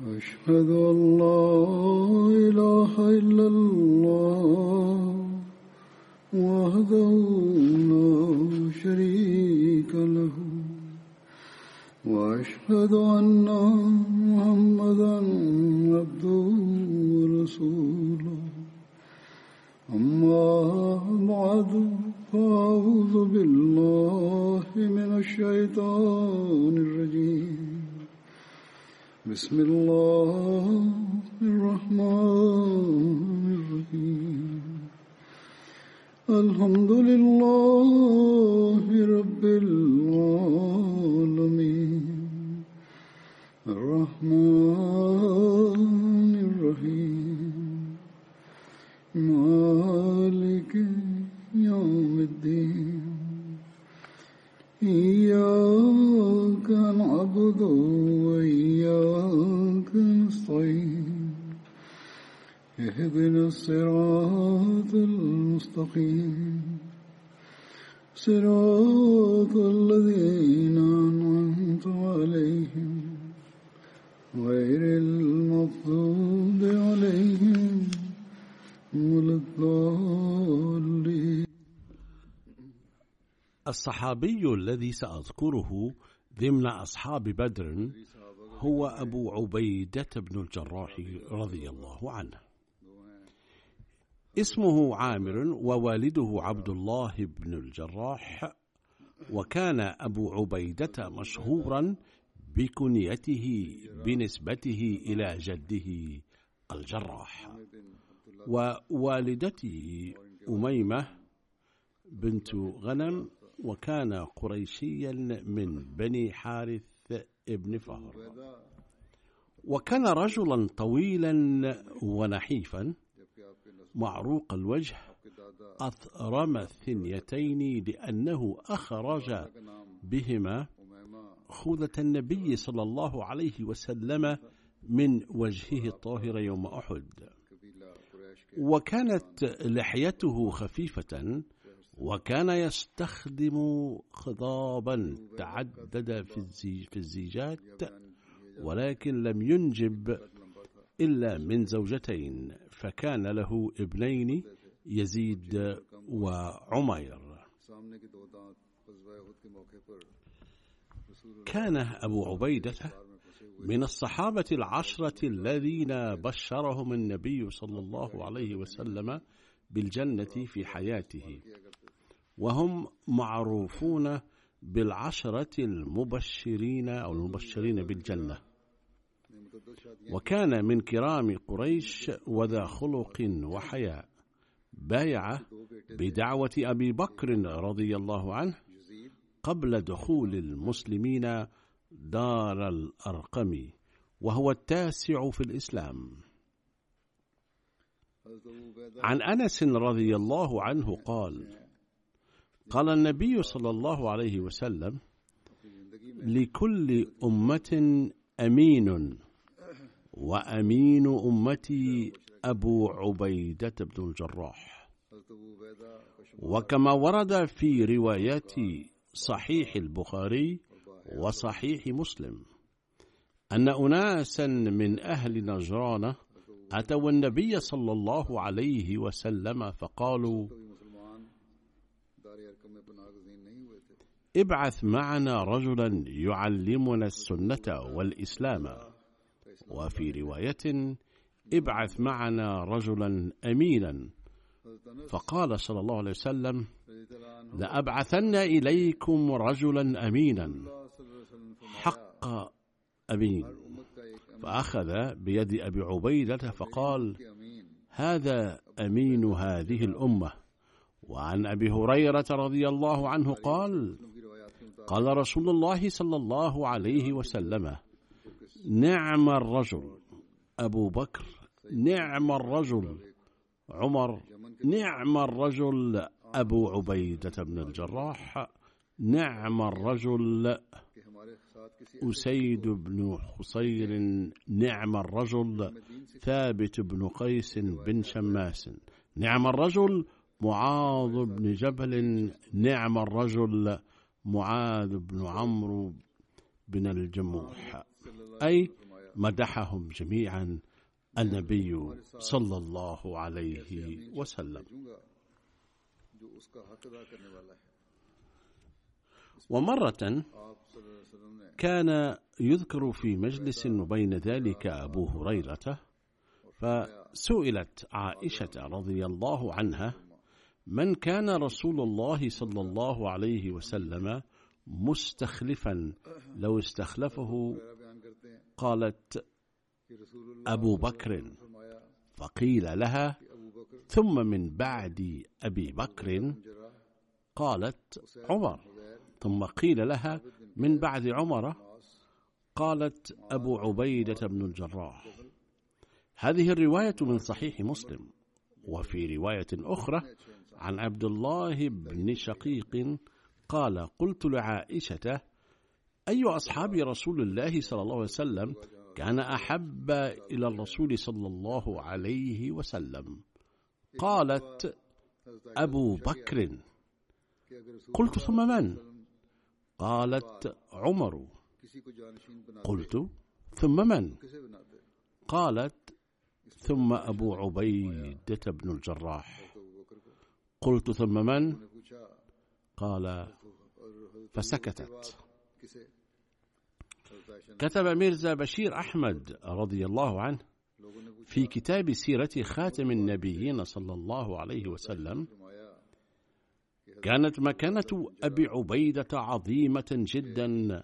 أشهد أن لا إله إلا الله وحده الصحابي الذي سأذكره ضمن أصحاب بدر هو أبو عبيدة بن الجراح رضي الله عنه. اسمه عامر ووالده عبد الله بن الجراح وكان أبو عبيدة مشهورا بكنيته بنسبته إلى جده الجراح ووالدته أميمة بنت غنم وكان قريشيا من بني حارث ابن فهر. وكان رجلا طويلا ونحيفا معروق الوجه أثرم الثنيتين لأنه أخرج بهما خوذة النبي صلى الله عليه وسلم من وجهه الطاهر يوم أحد. وكانت لحيته خفيفة وكان يستخدم خضابا تعدد في الزيجات ولكن لم ينجب إلا من زوجتين فكان له ابنين يزيد وعمير. كان أبو عبيدة من الصحابة العشرة الذين بشرهم النبي صلى الله عليه وسلم بالجنة في حياته. وهم معروفون بالعشرة المبشرين أو المبشرين بالجنة. وكان من كرام قريش وذا خلق وحياء. بايع بدعوة أبي بكر رضي الله عنه قبل دخول المسلمين دار الأرقم وهو التاسع في الإسلام. عن أنس رضي الله عنه قال قال النبي صلى الله عليه وسلم لكل أمة أمين وأمين أمتي أبو عبيدة بن الجراح. وكما ورد في روايات صحيح البخاري وصحيح مسلم أن أناسا من أهل نجران أتوا النبي صلى الله عليه وسلم فقالوا ابعث معنا رجلا يعلمنا السنة والإسلام. وفي رواية ابعث معنا رجلا أمينا. فقال صلى الله عليه وسلم لأبعثن إليكم رجلا أمينا. حق أمين. فأخذ بيد أبي عبيدة فقال هذا أمين هذه الأمة. وعن أبي هريرة رضي الله عنه قال قال رسول الله صلى الله عليه وسلم نعم الرجل أبو بكر نعم الرجل عمر نعم الرجل أبو عبيدة بن الجراح نعم الرجل أسيد بن خصير نعم الرجل ثابت بن قيس بن شماس نعم الرجل معاذ بن جبل نعم الرجل معاذ بن عمرو بن الجموح أي مدحهم جميعا النبي صلى الله عليه وسلم. ومرة كان يذكر في مجلس وبين ذلك أبو هريرة فسئلت عائشة رضي الله عنها من كان رسول الله صلى الله عليه وسلم مستخلفا لو استخلفه قالت أبو بكر. فقيل لها ثم من بعد أبي بكر قالت عمر. ثم قيل لها من بعد عمر قالت أبو عبيدة بن الجراح. هذه الرواية من صحيح مسلم. وفي رواية أخرى عن عبد الله بن شقيق قال قلت لعائشة أي أصحاب رسول الله صلى الله عليه وسلم كان أحب إلى الرسول صلى الله عليه وسلم؟ قالت أبو بكر. قلت ثم من؟ قالت عمر. قلت ثم من؟ قالت ثم أبو عبيدة بن الجراح. قلت ثم من؟ قال فسكتت. كتب ميرزا بشير أحمد رضي الله عنه في كتاب سيرة خاتم النبيين صلى الله عليه وسلم كانت مكانة أبي عبيدة عظيمة جدا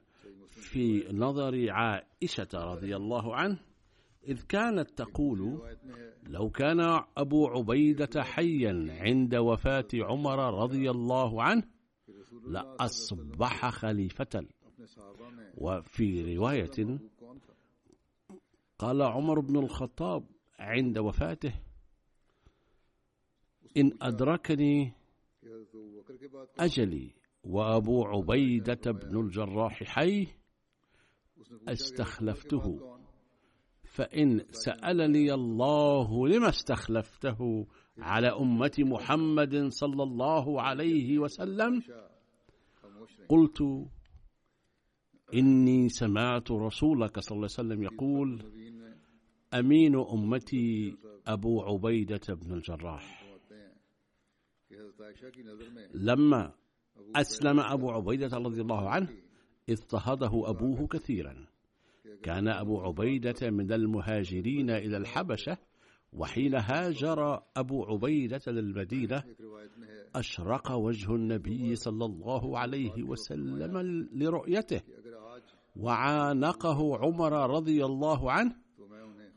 في نظر عائشة رضي الله عنه. إذ كانت تقول لو كان أبو عبيدة حيا عند وفاة عمر رضي الله عنه لأصبح خليفة. وفي رواية قال عمر بن الخطاب عند وفاته إن أدركني أجلي وأبو عبيدة بن الجراح حي استخلفته. فإن سألني الله لما استخلفته على أمة محمد صلى الله عليه وسلم قلت إني سمعت رسولك صلى الله عليه وسلم يقول أمين أمتي أبو عبيدة بن الجراح. لما أسلم أبو عبيدة رضي الله عنه اضطهده أبوه كثيرا. كان أبو عبيدة من المهاجرين إلى الحبشة وحين هاجر أبو عبيدة للمدينة أشرق وجه النبي صلى الله عليه وسلم لرؤيته وعانقه عمر رضي الله عنه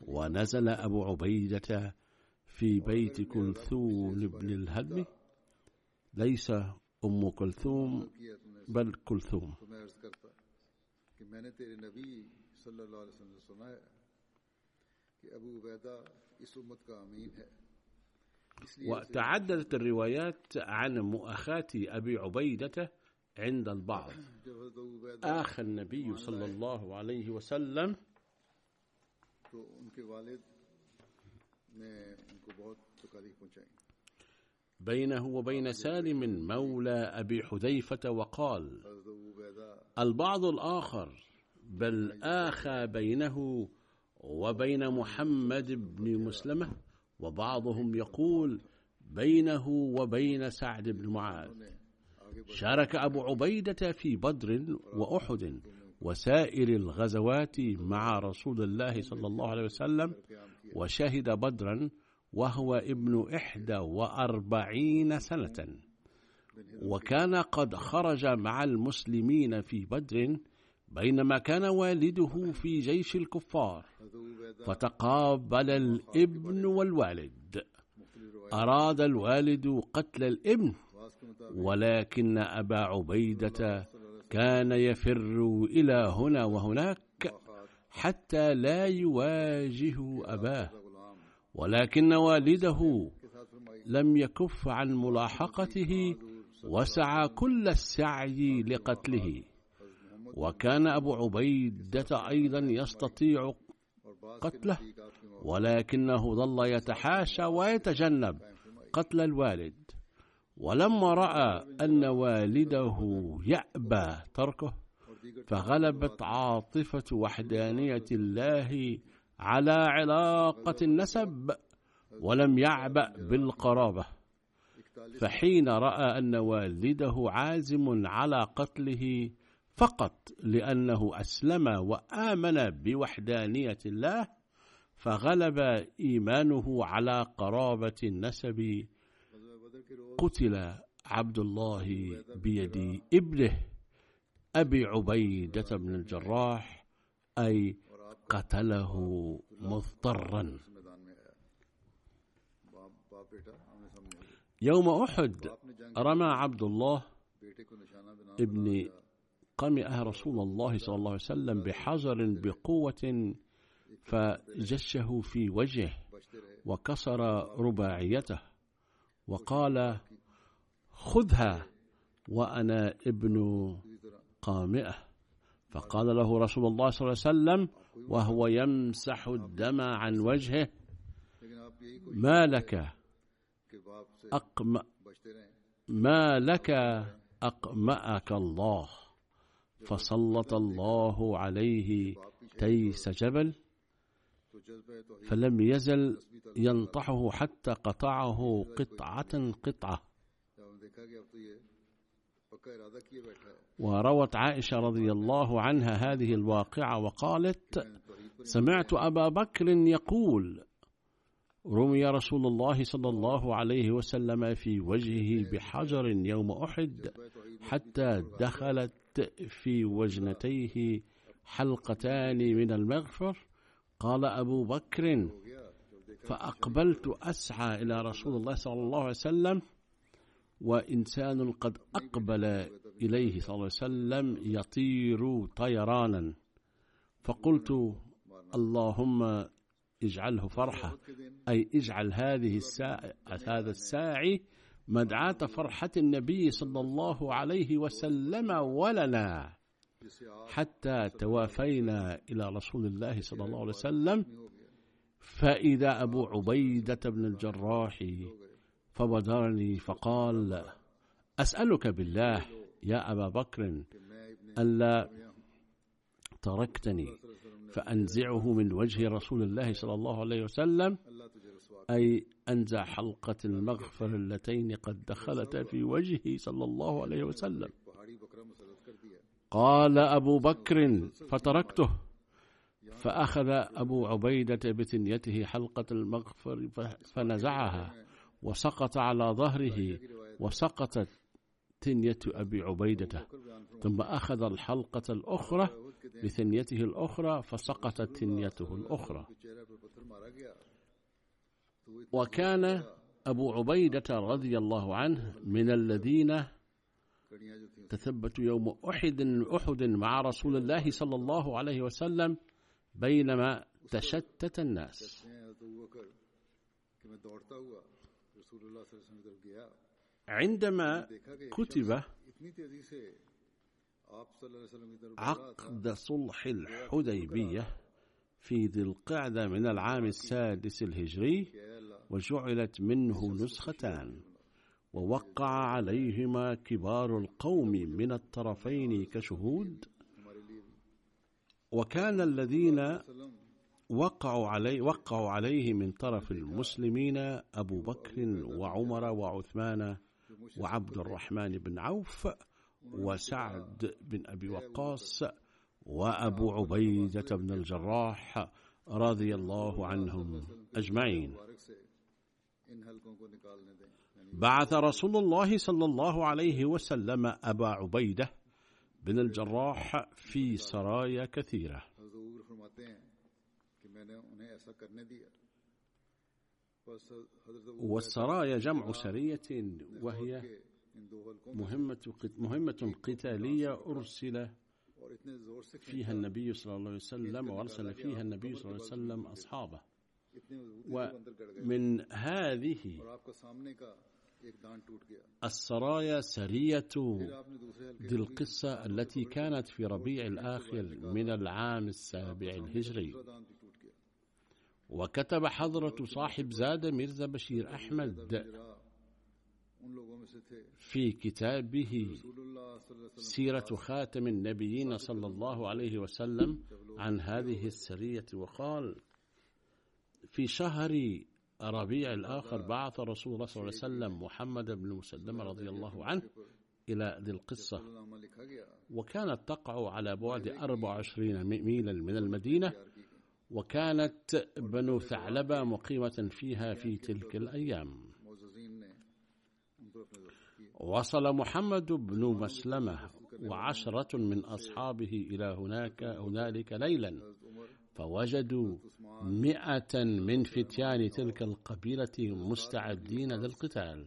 ونزل أبو عبيدة في بيت كلثوم بن الهدم. ليس أم كلثوم بل كلثوم. وتعددت الروايات عن مؤاخاة أبي عبيدة عند البعض. آخ النبي صلى الله عليه وسلم بينه وبين سالم مولى أبي حذيفة وقال البعض الآخر بل آخى بينه وبين محمد بن مسلمة وبعضهم يقول بينه وبين سعد بن معاذ. شارك أبو عبيدة في بدر وأحد وسائر الغزوات مع رسول الله صلى الله عليه وسلم وشهد بدرا وهو ابن إحدى وأربعين سنة. وكان قد خرج مع المسلمين في بدر بينما كان والده في جيش الكفار. فتقابل الابن والوالد. أراد الوالد قتل الابن ولكن أبا عبيدة كان يفر إلى هنا وهناك حتى لا يواجه أباه. ولكن والده لم يكف عن ملاحقته وسعى كل السعي لقتله. وكان أبو عبيدة أيضا يستطيع قتله ولكنه ظل يتحاشى ويتجنب قتل الوالد. ولما رأى أن والده يأبى تركه فغلبت عاطفة وحدانية الله على علاقة النسب ولم يعبأ بالقرابة. فحين رأى أن والده عازم على قتله فقط لأنه أسلم وآمن بوحدانية الله فغلب إيمانه على قرابة النسب. قتل عبد الله بيد ابنه أبي عبيدة بن الجراح أي قتله مضطرا. يوم أحد رمى عبد الله ابن قمئه رسول الله صلى الله عليه وسلم بحجر بقوة فجشه في وجهه وكسر رباعيته وقال خذها وأنا ابن قامئة. فقال له رسول الله صلى الله عليه وسلم وهو يمسح الدم عن وجهه ما لك أقم ما لك أقمأك الله؟ فسلط الله عليه تيس جبل فلم يزل ينطحه حتى قطعه قطعة قطعة. وروت عائشة رضي الله عنها هذه الواقعة وقالت سمعت أبا بكر يقول رمي رسول الله صلى الله عليه وسلم في وجهه بحجر يوم أحد حتى دخلت في وجنتيه حلقتان من المغفر. قال أبو بكر فأقبلت أسعى إلى رسول الله صلى الله عليه وسلم وإنسان قد أقبل إليه صلى الله عليه وسلم يطير طيرانا. فقلت اللهم اجعله فرحة أي اجعل هذه الساعة هذا الساعي مدعاة فرحة النبي صلى الله عليه وسلم ولنا. حتى توافينا إلى رسول الله صلى الله عليه وسلم فإذا أبو عبيدة بن الجراح فبدرني فقال أسألك بالله يا أبا بكر ألا تركتني فأنزعه من وجه رسول الله صلى الله عليه وسلم أي أنزع حلقة المغفر اللتين قد دخلتا في وجهه صلى الله عليه وسلم. قال أبو بكر فتركته. فأخذ أبو عبيدة بثنيته حلقة المغفر فنزعها وسقط على ظهره وسقطت ثنية أبي عبيدة. ثم أخذ الحلقة الأخرى بثنيته الأخرى فسقطت ثنيته الأخرى. وكان أبو عبيدة رضي الله عنه من الذين تثبتوا يوم أحد أحد مع رسول الله صلى الله عليه وسلم بينما تشتت الناس. عندما كتب عقد صلح الحديبية في ذي القعدة من العام السادس الهجري وجعلت منه نسختان ووقع عليهما كبار القوم من الطرفين كشهود. وكان الذين وقعوا عليه وقعوا عليه من طرف المسلمين أبو بكر وعمر وعثمان وعبد الرحمن بن عوف وسعد بن أبي وقاص وأبو عبيدة بن الجراح رضي الله عنهم أجمعين. بعث رسول الله صلى الله عليه وسلم أبا عبيدة بن الجراح في سرايا كثيرة. والسرايا جمع سرية وهي مهمة مهمة قتالية أرسل فيها النبي صلى الله عليه وسلم وأرسل فيها النبي صلى الله عليه وسلم أصحابه. ومن هذه السرايا سرية ذي القصة التي كانت في ربيع الآخر من العام السابع الهجري. وكتب حضرة صاحب زاد ميرزا بشير أحمد في كتابه سيرة خاتم النبيين صلى الله عليه وسلم عن هذه السرية وقال في شهر ربيع الآخر بعث رسول الله صلى الله عليه وسلم محمد بن مسلمة رضي الله عنه إلى ذي القصة وكانت تقع على بعد 24 ميلا من المدينة وكانت بنو ثعلبة مقيمة فيها في تلك الأيام. وصل محمد بن مسلمة وعشرة من أصحابه إلى هناك هنالك ليلا فوجدوا مئة من فتيان تلك القبيلة مستعدين للقتال.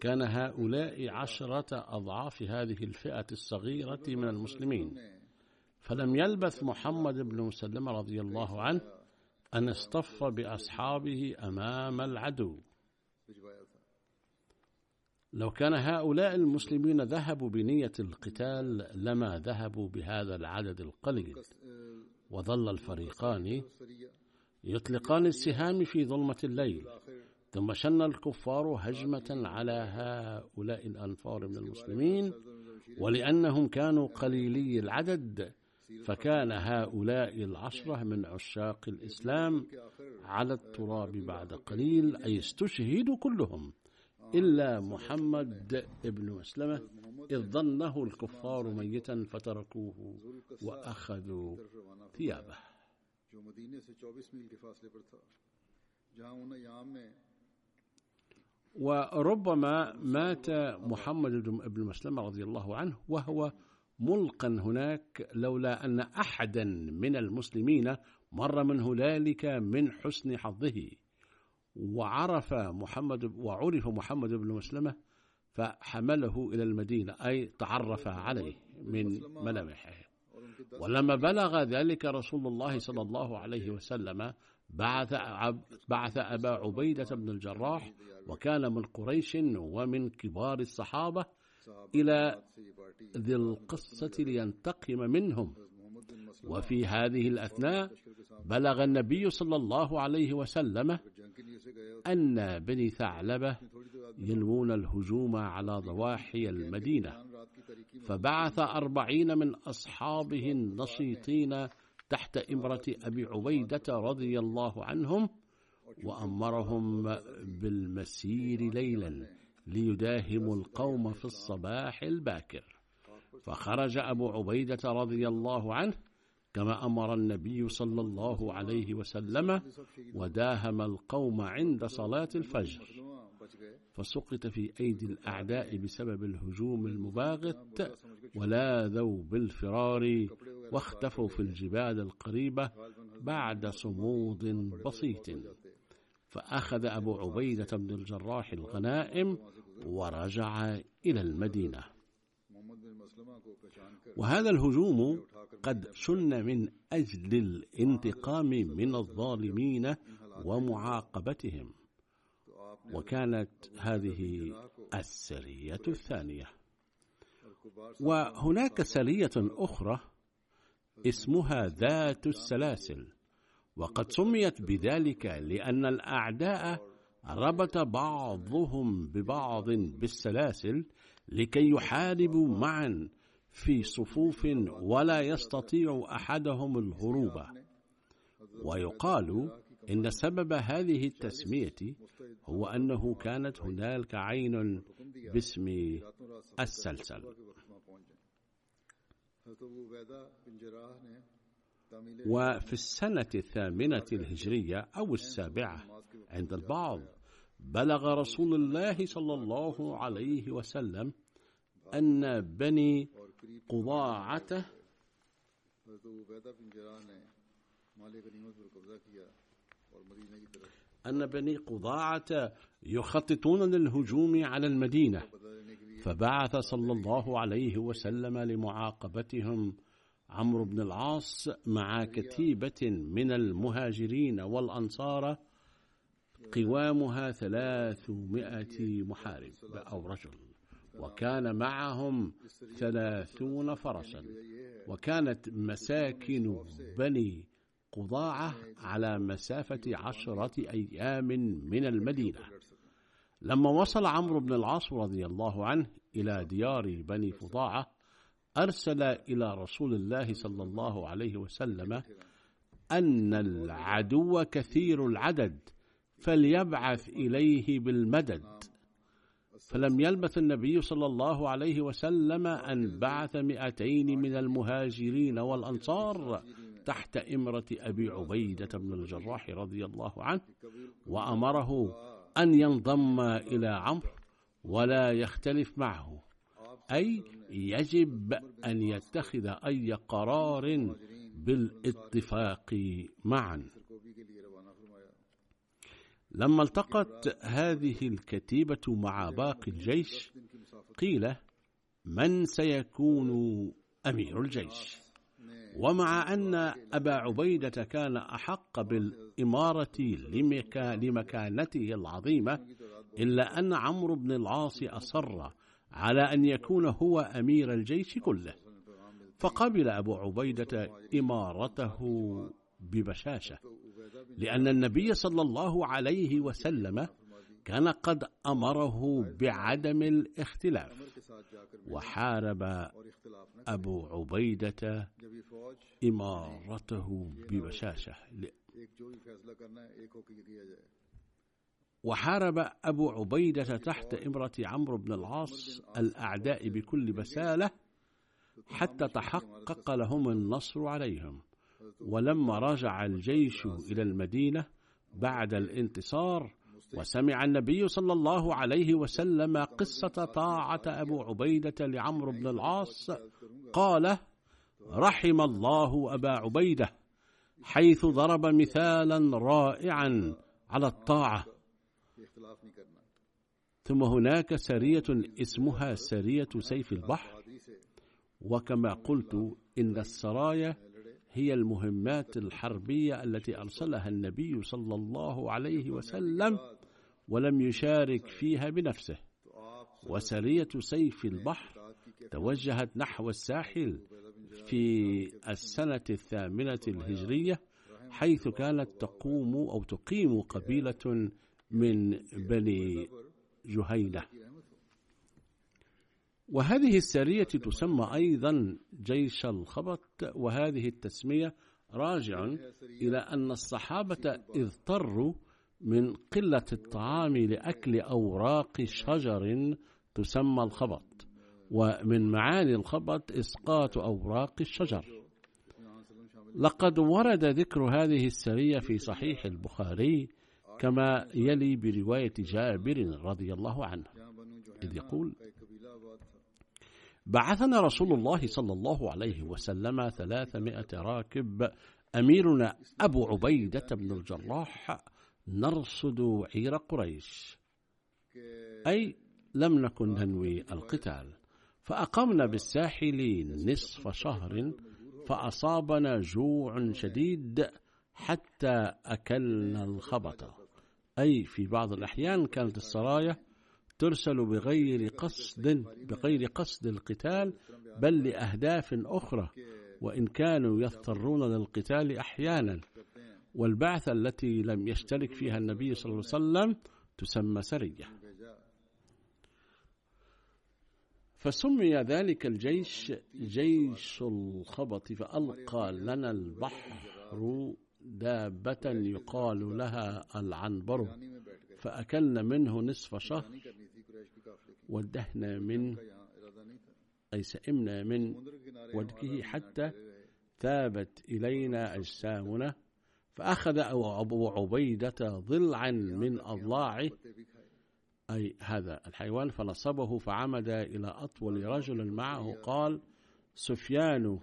كان هؤلاء عشرة أضعاف هذه الفئة الصغيرة من المسلمين. فلم يلبث محمد بن مسلمة رضي الله عنه أن اصطف بأصحابه أمام العدو. لو كان هؤلاء المسلمين ذهبوا بنية القتال لما ذهبوا بهذا العدد القليل. وظل الفريقان يطلقان السهام في ظلمة الليل. ثم شن الكفار هجمة على هؤلاء الأنفار من المسلمين. ولأنهم كانوا قليلي العدد فكان هؤلاء العشرة من عشاق الإسلام على التراب بعد قليل أي استشهدوا كلهم. إلا محمد ابن مسلمة إذ ظنه الكفار ميتا فتركوه وأخذوا ثيابه. وربما مات محمد بن مسلمة رضي الله عنه وهو ملقا هناك لولا أن أحدا من المسلمين مر منه ذلك من حسن حظه. وعرف محمد وعرف محمد بن مسلمة فحمله إلى المدينة أي تعرف عليه من ملامحه. ولما بلغ ذلك رسول الله صلى الله عليه وسلم بعث بعث أبا عبيدة بن الجراح وكان من قريش ومن كبار الصحابة إلى ذي القصة لينتقم منهم. وفي هذه الأثناء بلغ النبي صلى الله عليه وسلم أن بني ثعلبة ينوون الهجوم على ضواحي المدينة فبعث أربعين من أصحابه النشيطين تحت إمرة أبي عبيدة رضي الله عنهم وأمرهم بالمسير ليلا ليداهموا القوم في الصباح الباكر. فخرج أبو عبيدة رضي الله عنه كما أمر النبي صلى الله عليه وسلم وداهم القوم عند صلاة الفجر. فسقط في أيدي الأعداء بسبب الهجوم المباغت ولاذوا بالفرار واختفوا في الجبال القريبة بعد صمود بسيط. فأخذ أبو عبيدة بن الجراح الغنائم ورجع إلى المدينة. وهذا الهجوم قد شن من أجل الانتقام من الظالمين ومعاقبتهم. وكانت هذه السرية الثانية. وهناك سرية أخرى اسمها ذات السلاسل. وقد سميت بذلك لأن الأعداء ربط بعضهم ببعض بالسلاسل لكي يحاربوا معا في صفوف ولا يستطيع أحدهم الهروب. ويقال إن سبب هذه التسمية هو أنه كانت هنالك عين باسم السلسل. وفي السنة الثامنة الهجرية أو السابعة عند البعض بلغ رسول الله صلى الله عليه وسلم أن بني قضاعته. أن بني قضاعة يخططون للهجوم على المدينة. فبعث صلى الله عليه وسلم لمعاقبتهم عمرو بن العاص مع كتيبة من المهاجرين والأنصار قوامها ثلاثمائة محارب أو رجل. وكان معهم ثلاثون فرسا. وكانت مساكن بني قضاعة على مسافة عشرة أيام من المدينة. لما وصل عمرو بن العاص رضي الله عنه إلى ديار بني فضاعة أرسل إلى رسول الله صلى الله عليه وسلم أن العدو كثير العدد فليبعث إليه بالمدد. فلم يلبث النبي صلى الله عليه وسلم أن بعث مئتين من المهاجرين والأنصار تحت إمرة أبي عبيدة بن الجراح رضي الله عنه وأمره أن ينضم إلى عمرو ولا يختلف معه أي يجب أن يتخذ أي قرار بالاتفاق معا. لما التقت هذه الكتيبة مع باقي الجيش قيل من سيكون أمير الجيش؟ ومع أن أبا عبيدة كان أحق بالإمارة لمكانته العظيمة إلا أن عمرو بن العاص أصر على أن يكون هو أمير الجيش كله فقبل أبو عبيدة إمارته ببشاشة. لأن النبي صلى الله عليه وسلم كان قد أمره بعدم الاختلاف وحارب أبو عبيدة إمارته ببشاشة. وحارب أبو عبيدة تحت إمرة عمرو بن العاص الأعداء بكل بسالة حتى تحقق لهم النصر عليهم. ولما رجع الجيش إلى المدينة بعد الانتصار وسمع النبي صلى الله عليه وسلم قصة طاعة أبو عبيدة لعمرو بن العاص قال رحم الله أبا عبيدة حيث ضرب مثالا رائعا على الطاعة. ثم هناك سرية اسمها سرية سيف البحر وكما قلت إن السرايا هي المهمات الحربية التي أرسلها النبي صلى الله عليه وسلم ولم يشارك فيها بنفسه. وسرية سيف البحر توجهت نحو الساحل في السنة الثامنة الهجرية حيث كانت تقوم أو تقيم قبيلة من بني جهينة. وهذه السرية تسمى أيضا جيش الخبط وهذه التسمية راجع إلى أن الصحابة اضطروا من قلة الطعام لأكل أوراق شجر تسمى الخبط ومن معاني الخبط إسقاط أوراق الشجر. لقد ورد ذكر هذه السرية في صحيح البخاري كما يلي برواية جابر رضي الله عنه إذ يقول بعثنا رسول الله صلى الله عليه وسلم ثلاثمائة راكب أميرنا أبو عبيدة بن الجراح نرصد عير قريش. أي لم نكن ننوي القتال. فأقمنا بالساحل نصف شهر فأصابنا جوع شديد حتى أكلنا الخبط. أي في بعض الأحيان كانت السرايا ترسل بغير قصد بغير قصد القتال بل لأهداف أخرى وإن كانوا يضطرون للقتال أحيانا. والبعثة التي لم يشترك فيها النبي صلى الله عليه وسلم تسمى سرية. فسمي ذلك الجيش جيش الخبط فألقى لنا البحر دابة يقال لها العنبر فأكلنا منه نصف شهر. ودهنا من أي سئمنا من ودكه حتى ثابت إلينا أجسامنا فأخذ أبو عبيدة ضلعا من أضلاعه أي هذا الحيوان فنصبه فعمد إلى أطول رجل معه قال سفيان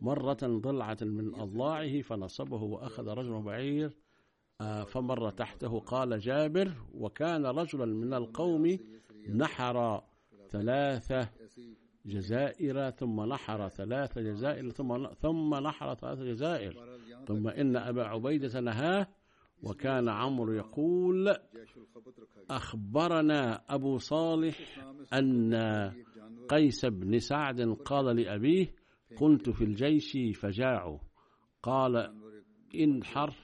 مرة ضلعة من أضلاعه فنصبه وأخذ رجل بعير آه، فمر تحته قال جابر وكان رجلا من القوم نحر ثلاثة جزائر ثم نحر ثلاث جزائر ثم ثم نحر ثلاث جزائر. ثم إن أبا عبيدة نهاه وكان عمرو يقول أخبرنا أبو صالح أن قيس بن سعد قال لأبيه كنت في الجيش فجاعوا قال انحر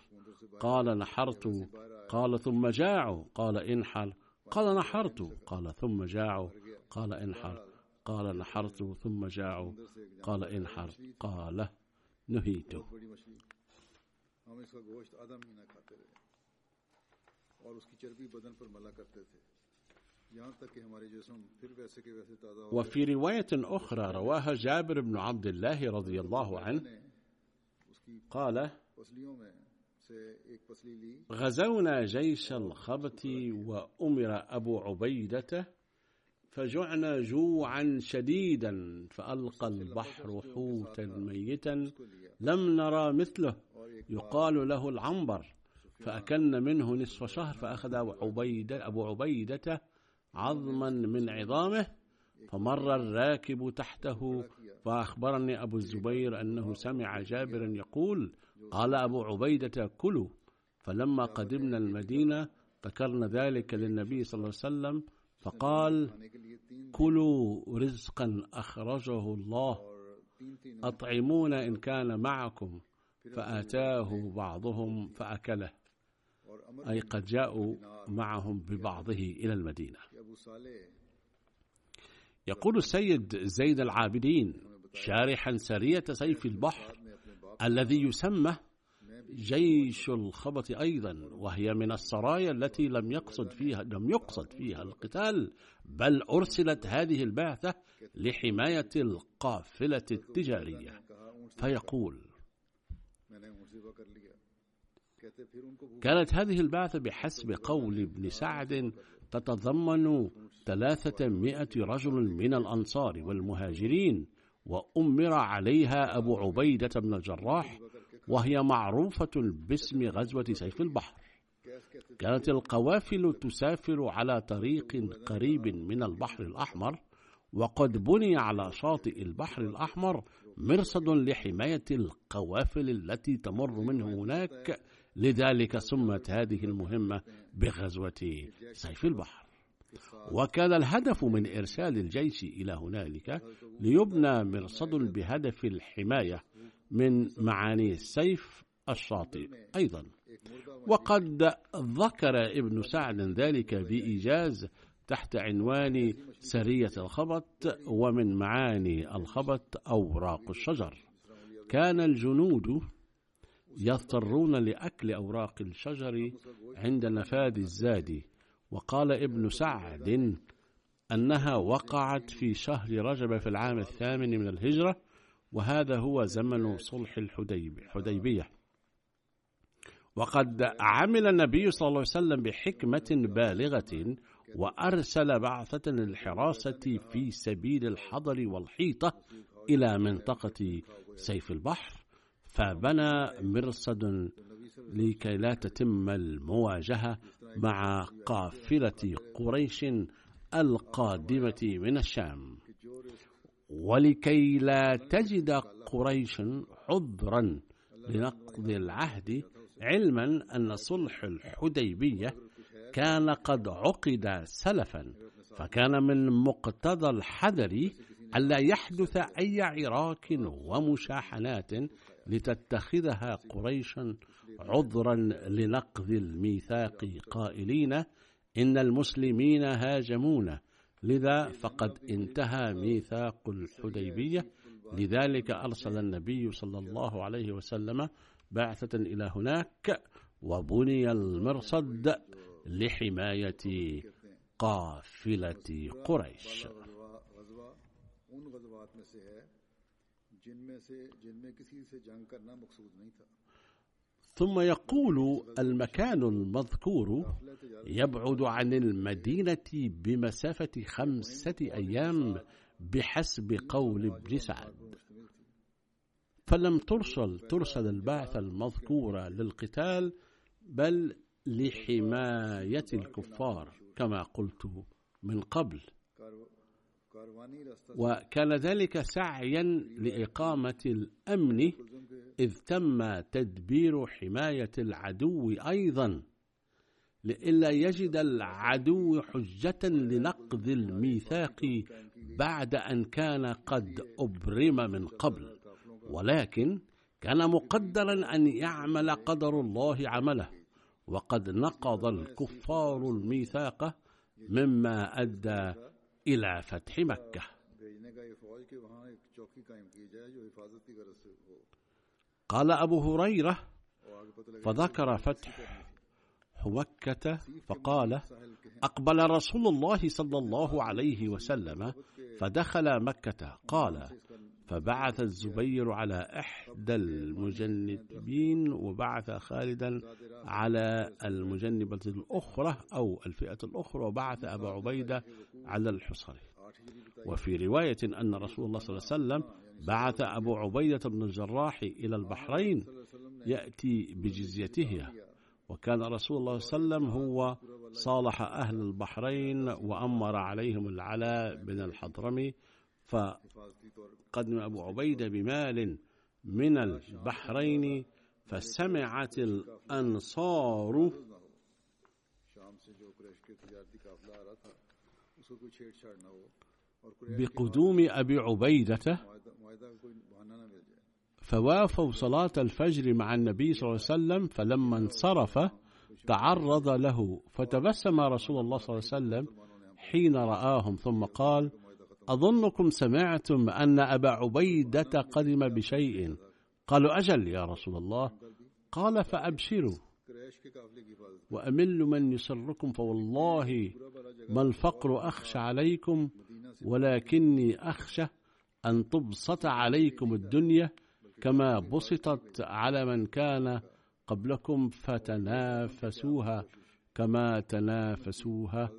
قال نحرت قال ثم جاعوا قال انحر قال نحرت. قال ثم جاعوا. قال انحر قال نحرت. ثم جاعوا. قال انحر قال نهيت. وفي رواية أخرى رواها جابر بن عبد الله رضي الله عنه. قال غزونا جيش الخبت وأمر أبو عبيدة فجعنا جوعا شديدا فألقى البحر حوتا ميتا لم نرى مثله يقال له العنبر فأكلنا منه نصف شهر فأخذ عبيدة, أبو عبيدة عظما من عظامه فمر الراكب تحته فأخبرني أبو الزبير أنه سمع جابرا يقول قال أبو عبيدة كلوا. فلما قدمنا المدينة ذكرنا ذلك للنبي صلى الله عليه وسلم فقال كلوا رزقا أخرجه الله اور تین تین أطعمون إن كان معكم. فآتاه بعضهم فأكله أي قد جاءوا معهم ببعضه إلى المدينة. يقول السيد زيد العابدين شارحا سرية سيف البحر. الذي يسمى جيش الخبط أيضا وهي من السرايا التي لم يقصد فيها لم يقصد فيها القتال بل أرسلت هذه البعثة لحماية القافلة التجارية. فيقول كانت هذه البعثة بحسب قول ابن سعد تتضمن ثلاثمائة رجل من الأنصار والمهاجرين وأمر عليها أبو عبيدة بن الجراح وهي معروفة باسم غزوة سيف البحر. كانت القوافل تسافر على طريق قريب من البحر الأحمر وقد بني على شاطئ البحر الأحمر مرصد لحماية القوافل التي تمر منه هناك. لذلك سمت هذه المهمة بغزوة سيف البحر. وكان الهدف من إرسال الجيش إلى هنالك ليبنى مرصد بهدف الحماية من معاني السيف الشاطئ أيضا. وقد ذكر ابن سعد ذلك بإيجاز تحت عنوان سرية الخبط ومن معاني الخبط أوراق الشجر. كان الجنود يضطرون لأكل أوراق الشجر عند نفاذ الزاد. وقال ابن سعد أنها وقعت في شهر رجب في العام الثامن من الهجرة وهذا هو زمن صلح الحديب الحديبية. وقد عمل النبي صلى الله عليه وسلم بحكمة بالغة وأرسل بعثة للحراسة في سبيل الحضر والحيطة إلى منطقة سيف البحر فبنى مرصد لكي لا تتم المواجهة مع قافلة قريش القادمة من الشام. ولكي لا تجد قريش عذرا لنقض العهد علما أن صلح الحديبية كان قد عقد سلفا فكان من مقتضى الحذر ألا يحدث أي عراك ومشاحنات لتتخذها قريشا عذرا لنقض الميثاق قائلين إن المسلمين هاجمونا لذا فقد انتهى ميثاق الحديبية. لذلك أرسل النبي صلى الله عليه وسلم بعثة إلى هناك وبني المرصد لحماية قافلة قريش. ثم يقول المكان المذكور يبعد عن المدينة بمسافة خمسة أيام بحسب قول ابن سعد. فلم ترسل ترسل البعثة المذكورة للقتال بل لحماية الكفار كما قلت من قبل. وكان ذلك سعيا لإقامة الأمن إذ تم تدبير حماية العدو أيضا لئلا يجد العدو حجة لنقض الميثاق بعد أن كان قد أبرم من قبل ولكن كان مقدرا أن يعمل قدر الله عمله وقد نقض الكفار الميثاق مما أدى إلى فتح مكة. قال أبو هريرة فذكر فتح حوكة فقال أقبل رسول الله صلى الله عليه وسلم فدخل مكة. قال فبعث الزبير على إحدى المجنبين وبعث خالدا على المجنبة الأخرى أو الفئة الأخرى وبعث أبا عبيدة على الحصري. وفي رواية أن رسول الله صلى الله عليه وسلم بعث أبو عبيدة بن الجراح إلى البحرين يأتي بجزيتها وكان رسول الله صلى الله عليه وسلم هو صالح أهل البحرين وأمر عليهم العلاء بن الحضرمي فقدم أبو عبيدة بمال من البحرين فسمعت الأنصار. بقدوم أبي عبيدة فوافوا صلاة الفجر مع النبي صلى الله عليه وسلم فلما انصرف تعرض له فتبسم رسول الله صلى الله عليه وسلم حين رآهم ثم قال أظنكم سمعتم أن أبا عبيدة قدم بشيء؟ قالوا أجل يا رسول الله. قال فأبشروا وأمل من يسركم فوالله ما الفقر أخشى عليكم ولكني أخشى أن تبسط عليكم الدنيا كما بسطت على من كان قبلكم فتنافسوها كما تنافسوها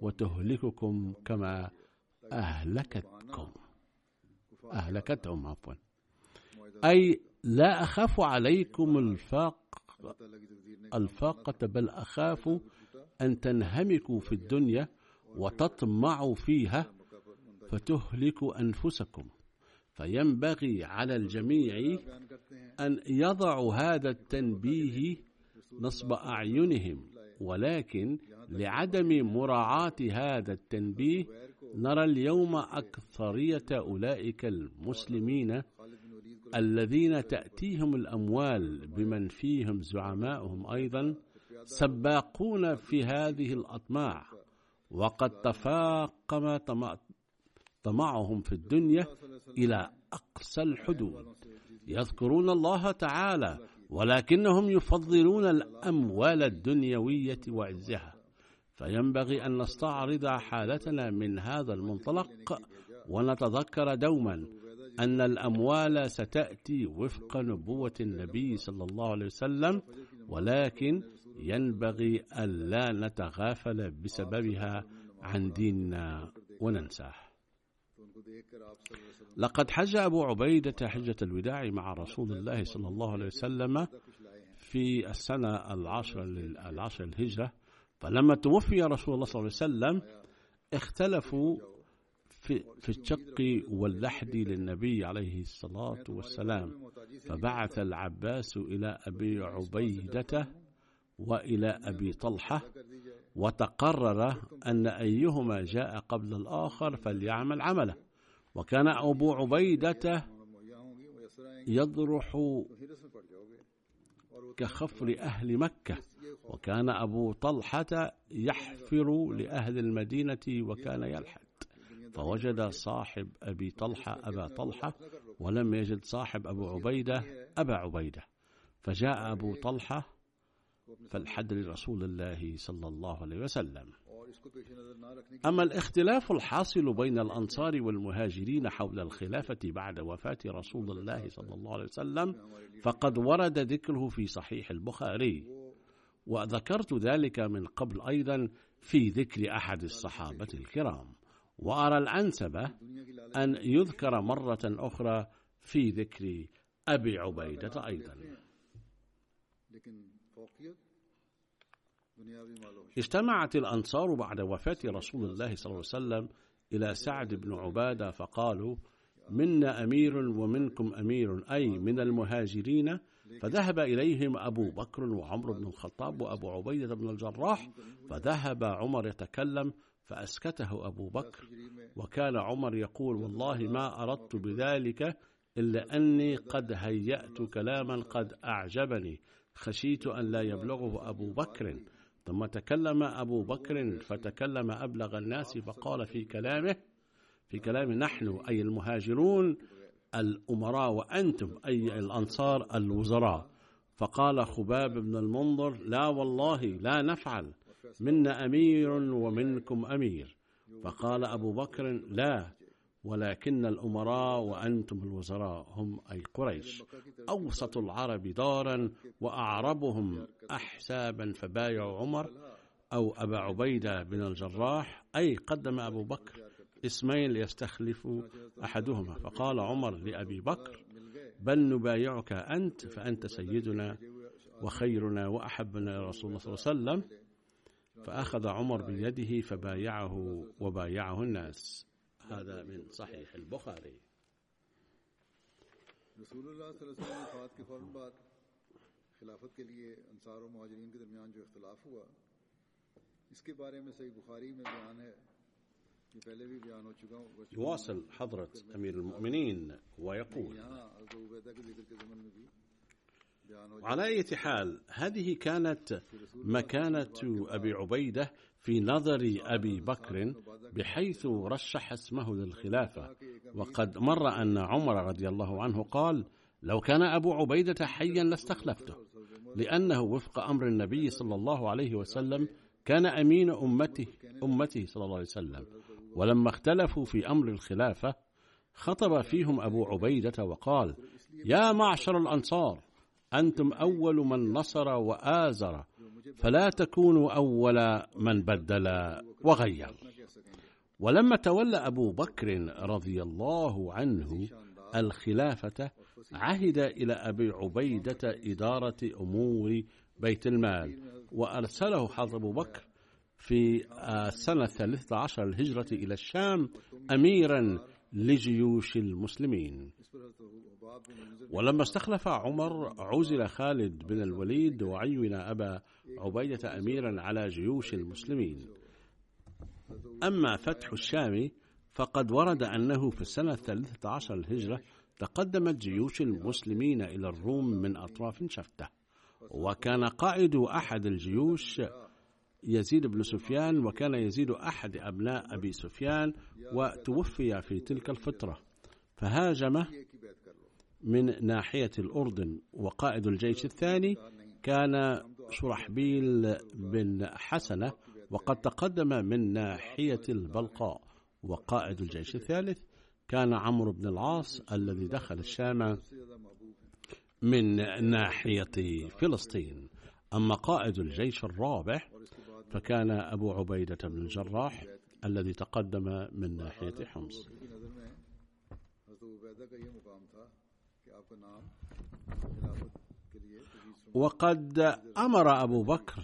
وتهلككم كما أهلكتكم. أهلكتهم عفوا. أي لا أخاف عليكم الفاق الفاقة بل أخاف أن تنهمكوا في الدنيا وتطمعوا فيها فتهلك أنفسكم. فينبغي على الجميع أن يضعوا هذا التنبيه نصب أعينهم ولكن لعدم مراعاة هذا التنبيه نرى اليوم أكثرية أولئك المسلمين الذين تأتيهم الأموال بمن فيهم زعماؤهم أيضا سباقون في هذه الأطماع وقد تفاقم طمعهم في الدنيا إلى أقصى الحدود. يذكرون الله تعالى ولكنهم يفضلون الأموال الدنيوية وعزها. فينبغي أن نستعرض حالتنا من هذا المنطلق ونتذكر دوما أن الأموال ستأتي وفق نبوة النبي صلى الله عليه وسلم ولكن ينبغي ألا نتغافل بسببها عن ديننا وننساه. لقد حج أبو عبيدة حجة الوداع مع رسول الله صلى الله عليه وسلم في السنة العاشرة العاشرة الهجرة فلما توفي رسول الله صلى الله عليه وسلم اختلفوا في, في الشق واللحد للنبي عليه الصلاة والسلام. فبعث العباس إلى أبي عبيدة وإلى أبي طلحة وتقرر أن أيهما جاء قبل الآخر فليعمل عمله. وكان أبو عبيدة يضرح كخفر أهل مكة وكان أبو طلحة يحفر لأهل المدينة وكان يلحد. فوجد صاحب أبي طلحة أبا طلحة ولم يجد صاحب أبو عبيدة أبا عبيدة. فجاء أبو طلحة فالحد لرسول الله صلى الله عليه وسلم. أما الاختلاف الحاصل بين الأنصار والمهاجرين حول الخلافة بعد وفاة رسول الله صلى الله عليه وسلم فقد ورد ذكره في صحيح البخاري. وذكرت ذلك من قبل أيضا في ذكر أحد الصحابة الكرام. وأرى الأنسب أن يذكر مرة أخرى في ذكر أبي عبيدة أيضا. لكن فوقيت اجتمعت الأنصار بعد وفاة رسول الله صلى الله عليه وسلم إلى سعد بن عبادة فقالوا منا أمير ومنكم أمير أي من المهاجرين. فذهب إليهم أبو بكر وعمر بن الخطاب وأبو عبيدة بن الجراح. فذهب عمر يتكلم فأسكته أبو بكر. وكان عمر يقول والله ما أردت بذلك إلا أني قد هيأت كلاما قد أعجبني. خشيت أن لا يبلغه أبو بكر. ثم تكلم أبو بكر فتكلم أبلغ الناس فقال في كلامه في كلام نحن أي المهاجرون الأمراء وأنتم أي الأنصار الوزراء. فقال خباب بن المنظر لا والله لا نفعل منا أمير ومنكم أمير. فقال أبو بكر لا ولكن الأمراء وأنتم الوزراء هم أي قريش أوسط العرب دارا وأعربهم أحسابا فبايعوا عمر أو أبا عبيدة بن الجراح أي قدم أبو بكر اسمين ليستخلف أحدهما. فقال عمر لأبي بكر بل نبايعك أنت فأنت سيدنا وخيرنا وأحبنا رسول الله صلى الله عليه وسلم. فأخذ عمر بيده فبايعه وبايعه الناس. هذا من صحيح البخاري. رسول اللہ صلی اللہ علیہ وسلم وفات کے فوراً بعد خلافت کے لیے انصار و مہاجرین کے درمیان جو اختلاف ہوا اس کے بارے میں صحیح بخاری میں بیان ہے۔ یہ پہلے بھی بیان ہو چکا ہوں۔ يواصل حضرة أمير المؤمنين ويقول یہاں حضرت عبیدہ کے ذکر کے زمن میں بھی على أي حال هذه كانت مكانة أبي عبيدة في نظر أبي بكر بحيث رشح اسمه للخلافة. وقد مر أن عمر رضي الله عنه قال لو كان أبو عبيدة حيا لاستخلفته لأنه وفق أمر النبي صلى الله عليه وسلم كان أمين أمته أمته صلى الله عليه وسلم. ولما اختلفوا في أمر الخلافة خطب فيهم أبو عبيدة وقال يا معشر الأنصار أنتم أول من نصر وآزر فلا تكونوا أول من بدل وغير. ولما تولى أبو بكر رضي الله عنه الخلافة عهد إلى أبي عبيدة إدارة أمور بيت المال وأرسله حضرت أبو بكر في السنة الثالثة عشر الهجرة إلى الشام أميرا لجيوش المسلمين. ولما استخلف عمر عزل خالد بن الوليد وعين أبا عبيدة أميرا على جيوش المسلمين. أما فتح الشام فقد ورد أنه في السنة الثالثة عشر الهجرة تقدمت جيوش المسلمين إلى الروم من أطراف شتى وكان قائد أحد الجيوش يزيد بن سفيان وكان يزيد أحد أبناء أبي سفيان وتوفي في تلك الفترة. فهاجمه ایک ہی بیعت کر لو من ناحية الأردن وقائد الجيش الثاني كان شرحبيل بن حسنة وقد تقدم من ناحية البلقاء. وقائد الجيش الثالث كان عمرو بن العاص الذي دخل الشام من ناحية فلسطين. أما قائد الجيش الرابع فكان أبو عبيدة بن الجراح الذي تقدم من ناحية حمص. وقد أمر أبو بكر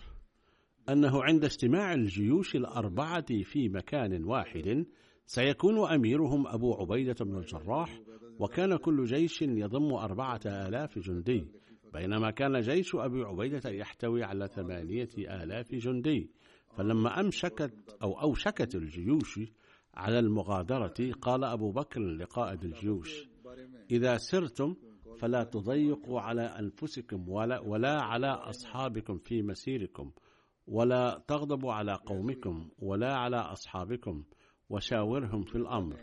أنه عند اجتماع الجيوش الأربعة في مكان واحد سيكون أميرهم أبو عبيدة بن الجراح وكان كل جيش يضم أربعة آلاف جندي بينما كان جيش أبي عبيدة يحتوي على ثمانية آلاف جندي. فلما أمشكت أو أوشكت الجيوش على المغادرة قال أبو بكر لقائد الجيوش إذا سرتم فلا تضيقوا على أنفسكم ولا, ولا على أصحابكم في مسيركم ولا تغضبوا على قومكم ولا على أصحابكم وشاورهم في الأمر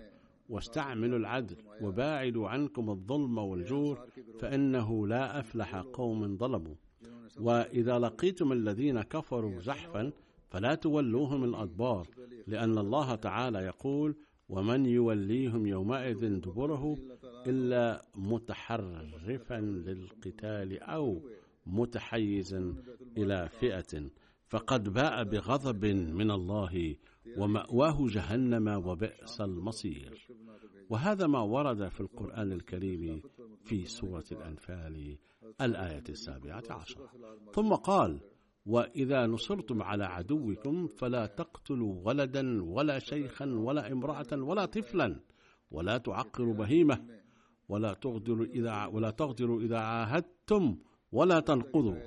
واستعملوا العدل وباعدوا عنكم الظلم والجور فإنه لا أفلح قوم ظلموا. وإذا لقيتم الذين كفروا زحفا فلا تولوهم الأدبار لأن الله تعالى يقول ومن يوليهم يومئذ دبره إلا متحرفا للقتال أو متحيزا إلى فئة فقد باء بغضب من الله ومأواه جهنم وبئس المصير. وهذا ما ورد في القرآن الكريم في سورة الأنفال الآية السابعة عشرة. ثم قال وإذا نصرتم على عدوكم فلا تقتلوا ولدا ولا شيخا ولا امرأة ولا طفلا ولا تعقروا بهيمة ولا تغدروا إذا ولا تغدروا إذا عاهدتم ولا تنقضوا.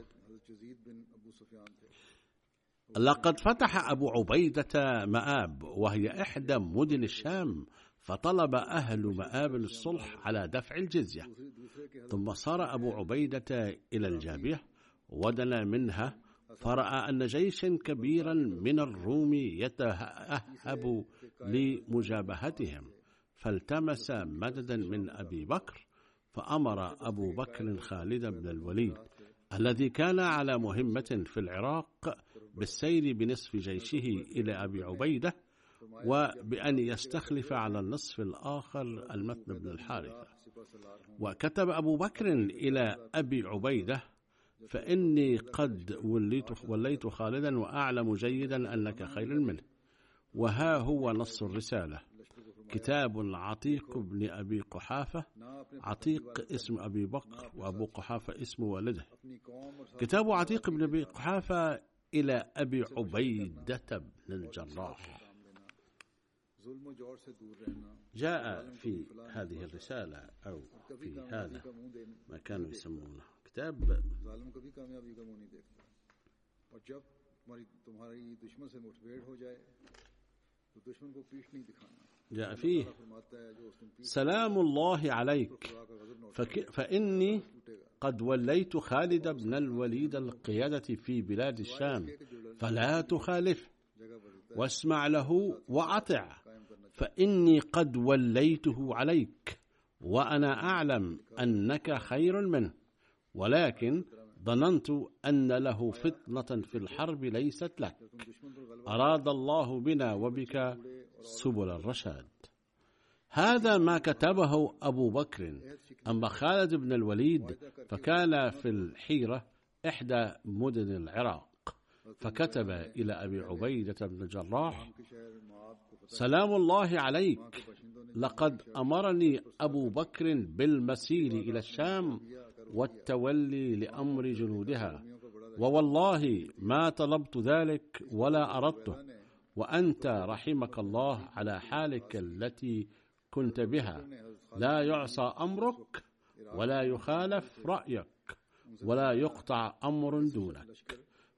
لقد فتح أبو عبيدة مآب وهي إحدى مدن الشام فطلب أهل مآب الصلح على دفع الجزية. ثم صار أبو عبيدة إلى الجابية ودنا منها فرأى أن جيشا كبيرا من الروم يتأهب لمجابهتهم فالتمس مددا من أبي بكر فأمر أبو بكر خالد بن الوليد الذي كان على مهمة في العراق بالسير بنصف جيشه إلى أبي عبيدة وبأن يستخلف على النصف الآخر المتن بن الحارثة. وكتب أبو بكر إلى أبي عبيدة فإني قد وليت, وليت خالدا وأعلم جيدا أنك خير منه. وها هو نص الرسالة. كتاب عتيق بن أبي قحافة. عتيق اسم أبي بكر وأبو قحافة اسم والده. كتاب عتيق بن أبي قحافة إلى أبي عبيدة بن الجراح. جاء في هذه الرسالة أو في هذا ما كانوا يسمونه. الكتاب جاء فيه سلام الله عليك فإني قد وليت خالد بن الوليد القيادة في بلاد الشام۔ فلا تخالفه واسمع له وأطع۔ فإني قد وليته عليك وأنا أعلم أنك خير منه ولكن ظننت أن له فتنة في الحرب ليست لك. أراد الله بنا وبك سبل الرشاد. هذا ما كتبه أبو بكر. أما خالد بن الوليد فكان في الحيرة إحدى مدن العراق. فكتب إلى أبي عبيدة بن الجراح سلام الله عليك. لقد أمرني أبو بكر بالمسير إلى الشام والتولي لأمر جنودها. ووالله ما طلبت ذلك ولا أردته وأنت رحمك الله على حالك التي كنت بها. لا يعصى أمرك ولا يخالف رأيك ولا يقطع أمر دونك.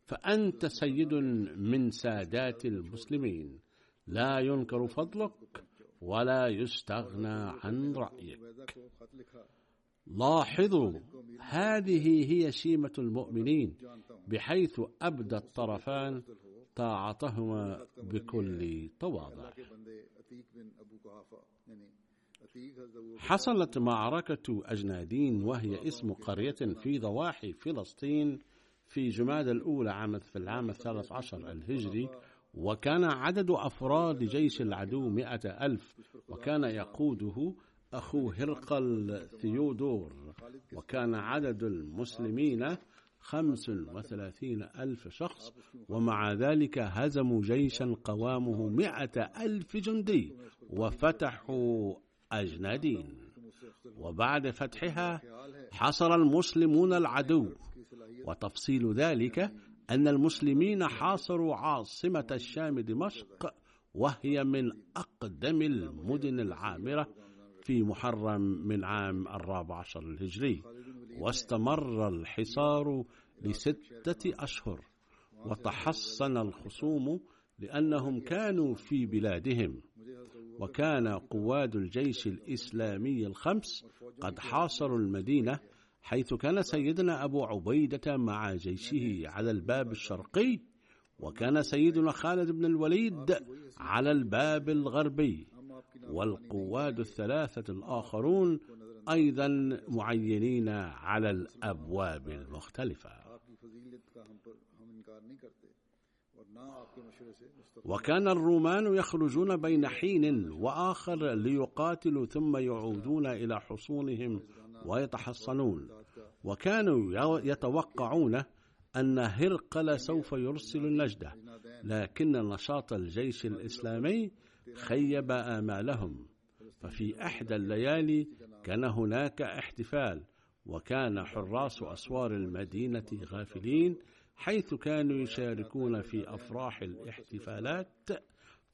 فأنت سيد من سادات المسلمين. لا ينكر فضلك ولا يستغنى عن رأيك. لاحظوا هذه هي شيمة المؤمنين بحيث أبدى الطرفان طاعتهما بكل تواضع. حصلت معركة أجنادين وهي اسم قرية في ضواحي فلسطين في جماد الأولى عام في العام الثالث عشر الهجري وكان عدد أفراد جيش العدو مئة ألف وكان يقوده أخو هرقل ثيودور وكان عدد المسلمين خمس وثلاثين ألف شخص ومع ذلك هزموا جيشا قوامه مئة ألف جندي وفتحوا أجنادين. وبعد فتحها حصر المسلمون العدو. وتفصيل ذلك أن المسلمين حاصروا عاصمة الشام دمشق وهي من أقدم المدن العامرة في محرم من عام الرابع عشر الهجري واستمر الحصار لستة أشهر وتحصن الخصوم لأنهم كانوا في بلادهم. وكان قواد الجيش الإسلامي الخمس قد حاصروا المدينة حيث كان سيدنا أبو عبيدة مع جيشه على الباب الشرقي وكان سيدنا خالد بن الوليد على الباب الغربي. والقواد الثلاثة الآخرون أيضا معينين على الأبواب المختلفة. وكان الرومان يخرجون بين حين وآخر ليقاتلوا ثم يعودون إلى حصونهم ويتحصنون. وكانوا يتوقعون أن هرقل سوف يرسل النجدة لكن نشاط الجيش الإسلامي خيب آمالهم. ففي إحدى الليالي كان هناك احتفال وكان حراس أسوار المدينة غافلين حيث كانوا يشاركون في أفراح الاحتفالات.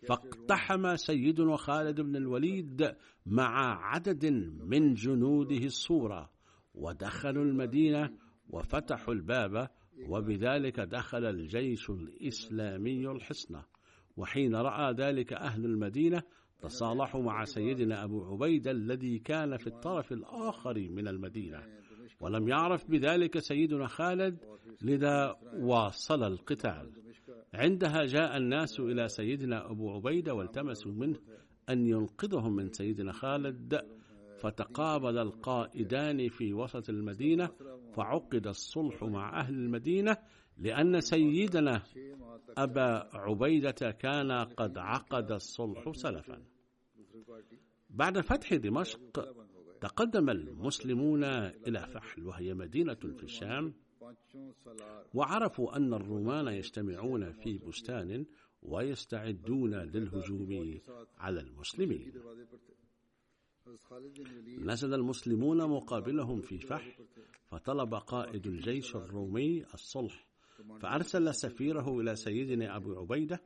فاقتحم سيدنا خالد بن الوليد مع عدد من جنوده الصورة ودخلوا المدينة وفتحوا الباب وبذلك دخل الجيش الإسلامي الحصن. وحين رأى ذلك أهل المدينة تصالحوا مع سيدنا أبو عبيدة الذي كان في الطرف الآخر من المدينة. ولم يعرف بذلك سيدنا خالد لذا واصل القتال. عندها جاء الناس إلى سيدنا أبو عبيدة والتمسوا منه أن ينقذهم من سيدنا خالد فتقابل القائدان في وسط المدينة فعقد الصلح مع أهل المدينة لأن سيدنا أبا عبيدة كان قد عقد الصلح سلفا. بعد فتح دمشق تقدم المسلمون إلى فحل وهي مدينة في الشام وعرفوا أن الرومان يجتمعون في بستان ويستعدون للهجوم على المسلمين. نزل المسلمون مقابلهم في فحل فطلب قائد الجيش الرومي الصلح فأرسل سفيره إلى سيدنا أبو عبيدة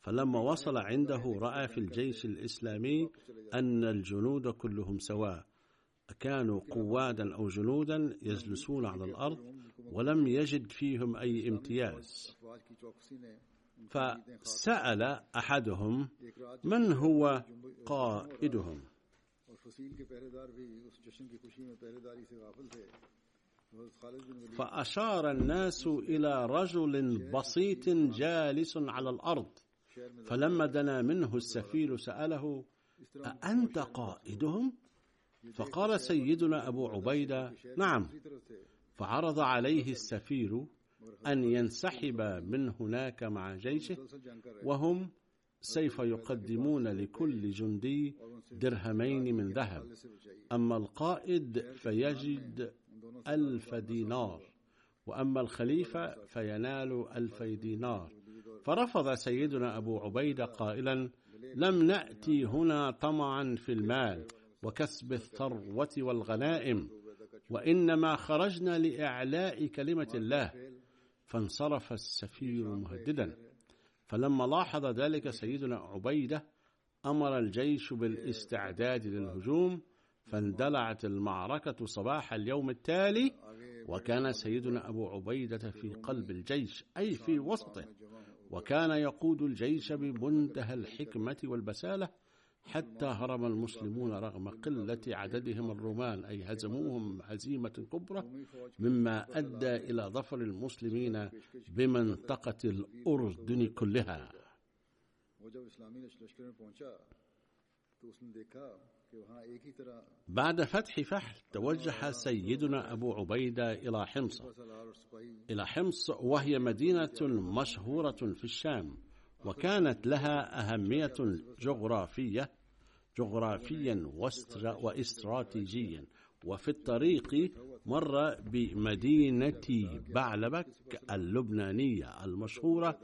فلما وصل عنده رأى في الجيش الإسلامي أن الجنود كلهم سواء كانوا قوادا أو جنودا يجلسون على الأرض ولم يجد فيهم أي امتياز. فسأل أحدهم من هو قائدهم؟ فأشار الناس إلى رجل بسيط جالس على الأرض. فلما دنا منه السفير سأله أأنت قائدهم؟ فقال سيدنا أبو عبيدة نعم. فعرض عليه السفير أن ينسحب من هناك مع جيشه وهم سيف يقدمون لكل جندي درهمين من ذهب. أما القائد فيجد ألف دينار. وأما الخليفة فينال ألفي دينار. فرفض سيدنا أبو عبيدة قائلا لم نأتي هنا طمعا في المال وكسب الثروة والغنائم وإنما خرجنا لإعلاء كلمة الله. فانصرف السفير مهددا. فلما لاحظ ذلك سيدنا عبيدة أمر الجيش بالاستعداد للهجوم فاندلعت المعركة صباح اليوم التالي وكان سيدنا أبو عبيدة في قلب الجيش أي في وسطه وكان يقود الجيش بمنتهى الحكمة والبسالة حتى هرم المسلمون رغم قلة عددهم الرومان أي هزموهم هزيمة كبرى مما أدى إلى ظفر المسلمين بمنطقة الأردن كلها. بعد فتح فحل توجه سيدنا أبو عبيدة إلى حمص. إلى حمص وهي مدينة مشهورة في الشام وكانت لها أهمية جغرافية جغرافيا واستراتيجيا. وفي الطريق مر بمدينة بعلبك اللبنانية المشهورة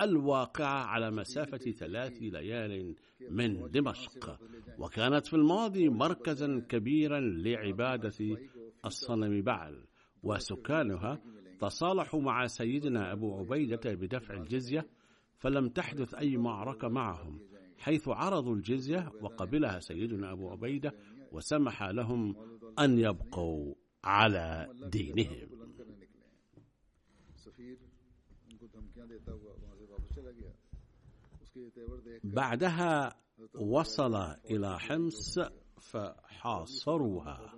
الواقعة على مسافة ثلاث ليال من دمشق. وكانت في الماضي مركزا كبيرا لعبادة الصنم بعل وسكانها تصالحوا مع سيدنا أبو عبيدة بدفع الجزية فلم تحدث أي معركة معهم حيث عرضوا الجزية وقبلها سيدنا أبو عبيدة وسمح لهم أن يبقوا على دينهم. بعدها وصل إلى حمص فحاصروها.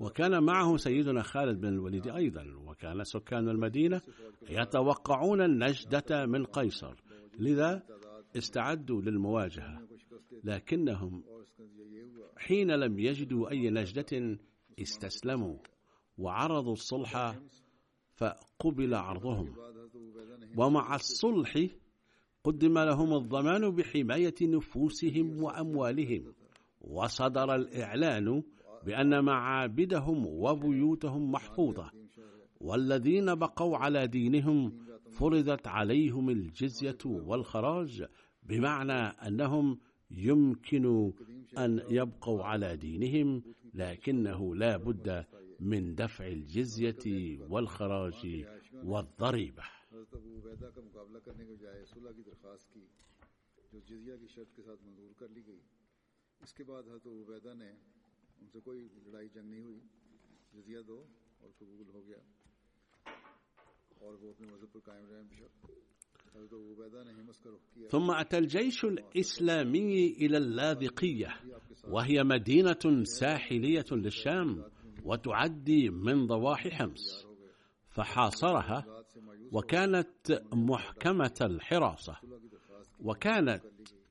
وكان معه سيدنا خالد بن الوليد أيضا وكان سكان المدينة يتوقعون النجدة من قيصر. لذا استعدوا للمواجهة لكنهم حين لم يجدوا أي نجدة استسلموا وعرضوا الصلح فقبل عرضهم. ومع الصلح قدم لهم الضمان بحماية نفوسهم وأموالهم. وصدر الإعلان بأن معابدهم وبيوتهم محفوظة. والذين بقوا على دينهم فرضت عليهم الجزية والخراج بمعنى أنهم يمكن أن يبقوا على دينهم لكنه لا بد من دفع الجزية والخراج والضريبة. اس کے بعد حضرت عبیدہ نے ان سے کوئی لڑائی جنگ نہیں ہوئی جزیہ دو اور قبول ہو گیا اور وہ اپنے مذہب پر قائم رہے ثم أتى الجيش الإسلامي إلى اللاذقية وهي مدينة ساحلية للشام. وتعدي من ضواحي حمص. فحاصرها وكانت محكمة الحراسة وكانت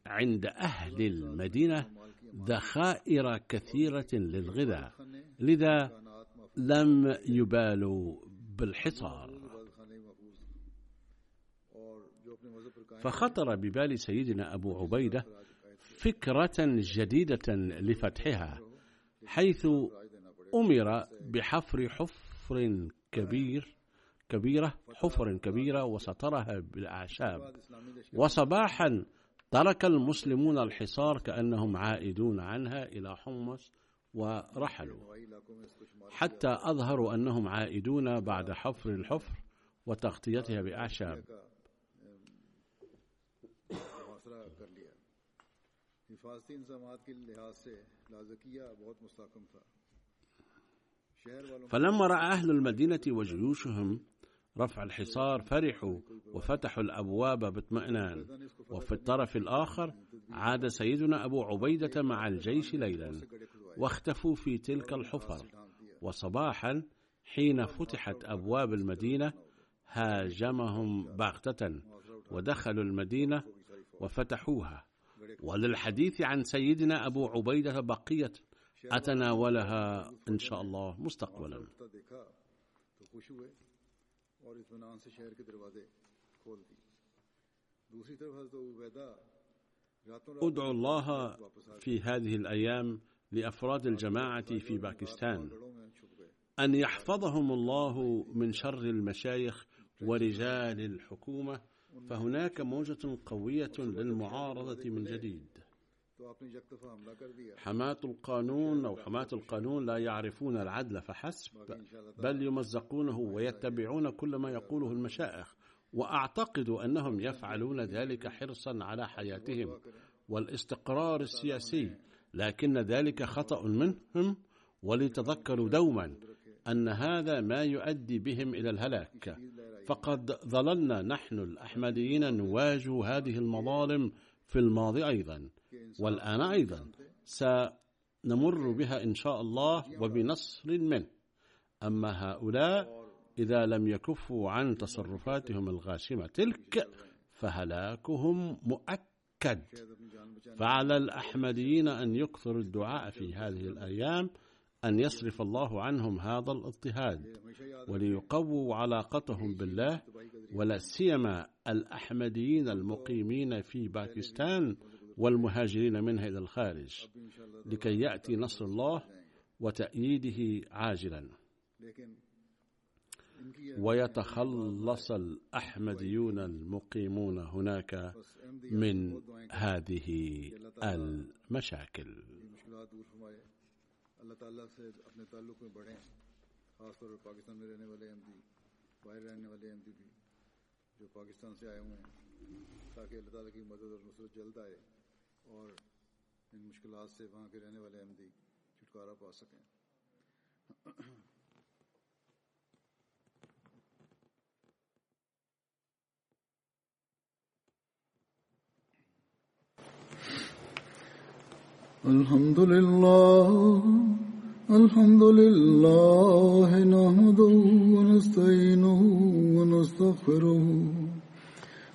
عند أهل المدينة ذخائر كثيرة للغذاء لذا لم يبالوا بالحصار. فخطر ببال سيدنا أبو عبيدة فكرة جديدة لفتحها حيث أمر بحفر حفر كبير كبيرة حفر كبيرة وسطرها بالأعشاب وصباحا ترك المسلمون الحصار كأنهم عائدون عنها إلى حمص ورحلوا حتى أظهروا أنهم عائدون بعد حفر الحفر وتغطيتها بأعشاب فلما رأى أهل المدينة وجيوشهم رفع الحصار فرحوا وفتحوا الأبواب باطمئنان. وفي الطرف الآخر عاد سيدنا أبو عبيدة مع الجيش ليلا واختفوا في تلك الحفر. وصباحا حين فتحت أبواب المدينة هاجمهم بغتة ودخلوا المدينة وفتحوها. وللحديث عن سيدنا أبو عبيدة بقية أتناولها إن شاء الله مستقبلا. أدعو الله في هذه الأيام لأفراد الجماعة في باكستان أن يحفظهم الله من شر المشايخ ورجال الحكومة فهناك موجة قوية للمعارضة من جديد. حماة القانون أو حماة القانون لا يعرفون العدل فحسب بل يمزقونه ويتبعون كل ما يقوله المشائخ وأعتقد أنهم يفعلون ذلك حرصا على حياتهم والاستقرار السياسي لكن ذلك خطأ منهم ولتذكروا دوما أن هذا ما يؤدي بهم إلى الهلاك. فقد ظللنا نحن الأحمديين نواجه هذه المظالم في الماضي أيضا. والآن أيضا سنمر بها إن شاء الله وبنصر منه. أما هؤلاء إذا لم يكفوا عن تصرفاتهم الغاشمة تلك فهلاكهم مؤكد. فعلى الأحمديين أن يكثروا الدعاء في هذه الأيام أن يصرف الله عنهم هذا الاضطهاد وليقووا علاقتهم بالله ولا سيما الأحمديين المقيمين في باكستان والمهاجرين منها إلى الخارج لكي يأتي نصر الله وتأييده عاجلا. ويتخلص الأحمديون المقيمون هناك من هذه المشاكل. اللہ تعالیٰ سے اپنے تعلق میں بڑھیں. خاص طور پر پاکستان میں رہنے والے احمدی باہر رہنے والے احمدی بھی جو پاکستان سے آئے ہوئے ہیں تاکہ اللہ تعالیٰ کی مدد اور نصرت جلد آئے۔ اور ان مشکلات سے وہاں کے رہنے والے احمدی چھٹکارا پا سکیں۔ الحمد لله الحمد لله نحمده ونستعينه ونستغفره